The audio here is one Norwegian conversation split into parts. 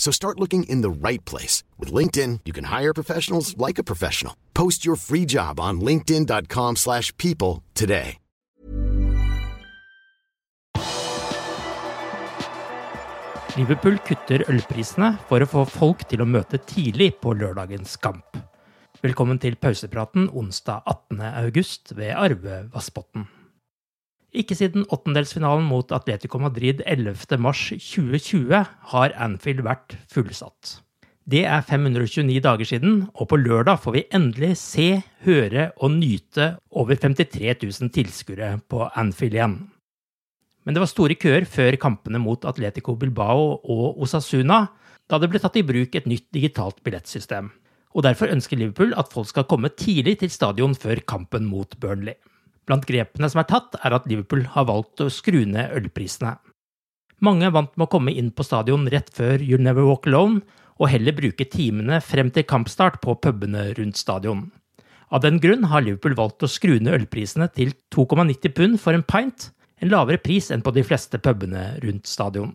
So start looking in the right place. With LinkedIn, you can hire professionals like a professional. Post your free job on linkedin.com slash people today. Liverpool kutter ølprisene for å få folk til å møte tidlig på lørdagens kamp. Velkommen til pausepraten onsdag 18. august ved Arve Vassbotn. Ikke siden åttendelsfinalen mot Atletico Madrid 11. mars 2020 har Anfield vært fullsatt. Det er 529 dager siden, og på lørdag får vi endelig se, høre og nyte over 53 000 tilskuere på Anfield igjen. Men det var store køer før kampene mot Atletico Bilbao og Osasuna, da det ble tatt i bruk et nytt digitalt billettsystem. Og derfor ønsker Liverpool at folk skal komme tidlig til stadion før kampen mot Burnley. Blant grepene som er tatt, er at Liverpool har valgt å skru ned ølprisene. Mange vant med å komme inn på stadion rett før You'll Never Walk Alone, og heller bruke timene frem til kampstart på pubene rundt stadion. Av den grunn har Liverpool valgt å skru ned ølprisene til 2,90 pund for en pint, en lavere pris enn på de fleste pubene rundt stadion.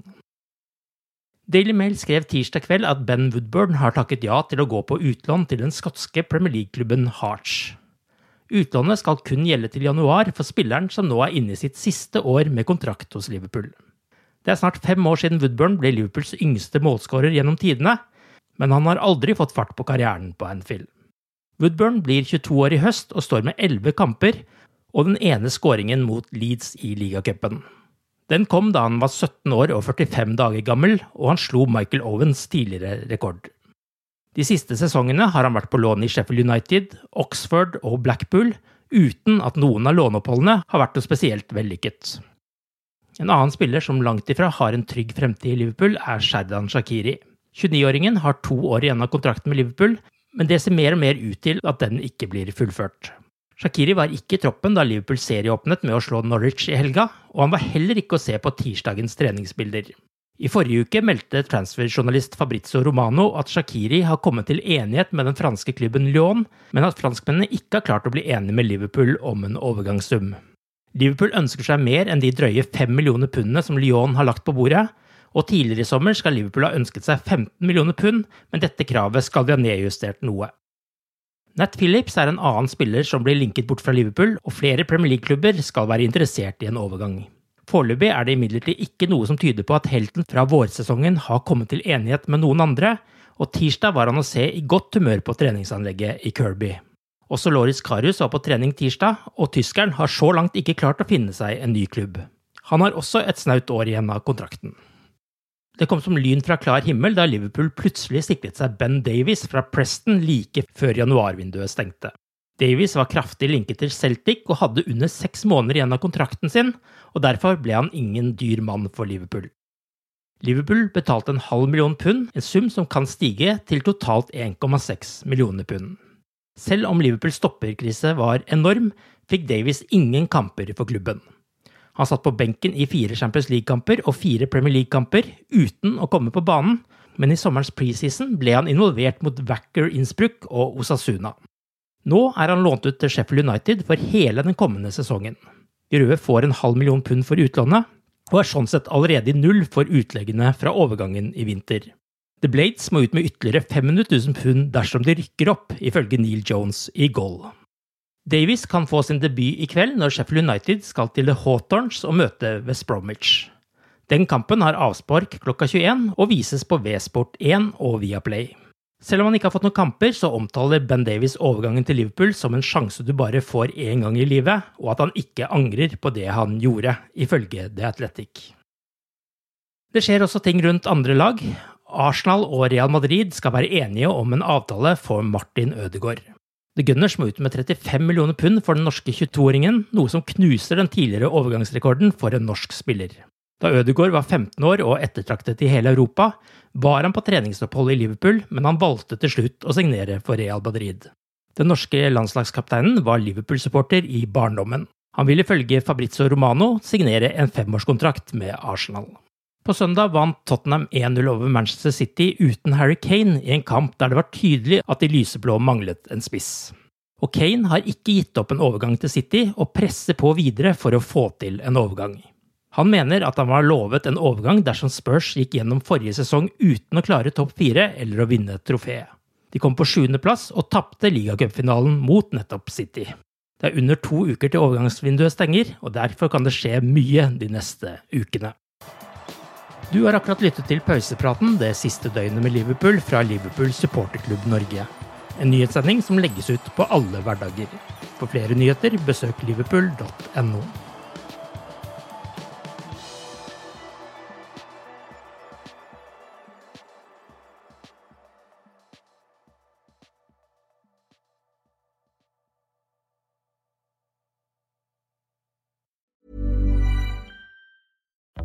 Daily Mail skrev tirsdag kveld at Ben Woodburn har takket ja til å gå på utlån til den skotske Premier League-klubben Hearts. Utlånet skal kun gjelde til januar for spilleren som nå er inne i sitt siste år med kontrakt hos Liverpool. Det er snart fem år siden Woodburn ble Liverpools yngste målskårer gjennom tidene, men han har aldri fått fart på karrieren på Anfield. Woodburn blir 22 år i høst og står med 11 kamper og den ene skåringen mot Leeds i ligacupen. Den kom da han var 17 år og 45 dager gammel, og han slo Michael Owens tidligere rekord. De siste sesongene har han vært på lån i Sheffield United, Oxford og Blackpool, uten at noen av låneoppholdene har vært noe spesielt vellykket. En annen spiller som langt ifra har en trygg fremtid i Liverpool, er Sherdan Shakiri. 29-åringen har to år igjen av kontrakten med Liverpool, men det ser mer og mer ut til at den ikke blir fullført. Shakiri var ikke i troppen da Liverpool serieåpnet med å slå Norwich i helga, og han var heller ikke å se på tirsdagens treningsbilder. I forrige uke meldte transferjournalist Fabrizio Romano at Shakiri har kommet til enighet med den franske klubben Lyon, men at franskmennene ikke har klart å bli enige med Liverpool om en overgangssum. Liverpool ønsker seg mer enn de drøye fem millioner pundene som Lyon har lagt på bordet, og tidligere i sommer skal Liverpool ha ønsket seg 15 millioner pund, men dette kravet skal de ha nedjustert noe. Nat Phillips er en annen spiller som blir linket bort fra Liverpool, og flere Premier League-klubber skal være interessert i en overgang. Foreløpig er det imidlertid ikke noe som tyder på at helten fra vårsesongen har kommet til enighet med noen andre, og tirsdag var han å se i godt humør på treningsanlegget i Kirby. Også Loris Karius var på trening tirsdag, og tyskeren har så langt ikke klart å finne seg en ny klubb. Han har også et snaut år igjen av kontrakten. Det kom som lyn fra klar himmel da Liverpool plutselig sikret seg Ben Davies fra Preston like før januarvinduet stengte. Davies var kraftig linket til Celtic og hadde under seks måneder igjen av kontrakten sin, og derfor ble han ingen dyr mann for Liverpool. Liverpool betalte en halv million pund, en sum som kan stige til totalt 1,6 millioner pund. Selv om Liverpools stopperkrise var enorm, fikk Davies ingen kamper for klubben. Han satt på benken i fire Champions League-kamper og fire Premier League-kamper uten å komme på banen, men i sommerens preseason ble han involvert mot Wacker Innsbruck og Osasuna. Nå er han lånt ut til Sheffield United for hele den kommende sesongen. De får en halv million pund for utlånet, og er sånn sett allerede i null for utleggene fra overgangen i vinter. The Blades må ut med ytterligere 500 000 pund dersom de rykker opp, ifølge Neil Jones i Goal. Davies kan få sin debut i kveld når Sheffield United skal til The Hawthorns og møte West Bromwich. Den kampen har avspark klokka 21 og vises på V-sport 1 og Viaplay. Selv om han ikke har fått noen kamper, så omtaler Ben Davies overgangen til Liverpool som en sjanse du bare får én gang i livet, og at han ikke angrer på det han gjorde, ifølge The Athletic. Det skjer også ting rundt andre lag. Arsenal og Real Madrid skal være enige om en avtale for Martin Ødegaard. The Gunners må ut med 35 millioner pund for den norske 22-åringen, noe som knuser den tidligere overgangsrekorden for en norsk spiller. Da Ødegaard var 15 år og ettertraktet i hele Europa, var han på treningsopphold i Liverpool, men han valgte til slutt å signere for Real Madrid. Den norske landslagskapteinen var Liverpool-supporter i barndommen. Han ville ifølge Fabrizio Romano signere en femårskontrakt med Arsenal. På søndag vant Tottenham 1-0 over Manchester City uten Harry Kane i en kamp der det var tydelig at de lyseblå manglet en spiss. Og Kane har ikke gitt opp en overgang til City, og presser på videre for å få til en overgang. Han mener at han var lovet en overgang dersom Spurs gikk gjennom forrige sesong uten å klare topp fire eller å vinne trofeet. De kom på sjuendeplass og tapte ligacupfinalen mot nettopp City. Det er under to uker til overgangsvinduet stenger, og derfor kan det skje mye de neste ukene. Du har akkurat lyttet til pausepraten det siste døgnet med Liverpool fra Liverpool supporterklubb Norge. En nyhetssending som legges ut på alle hverdager. For flere nyheter, besøk liverpool.no.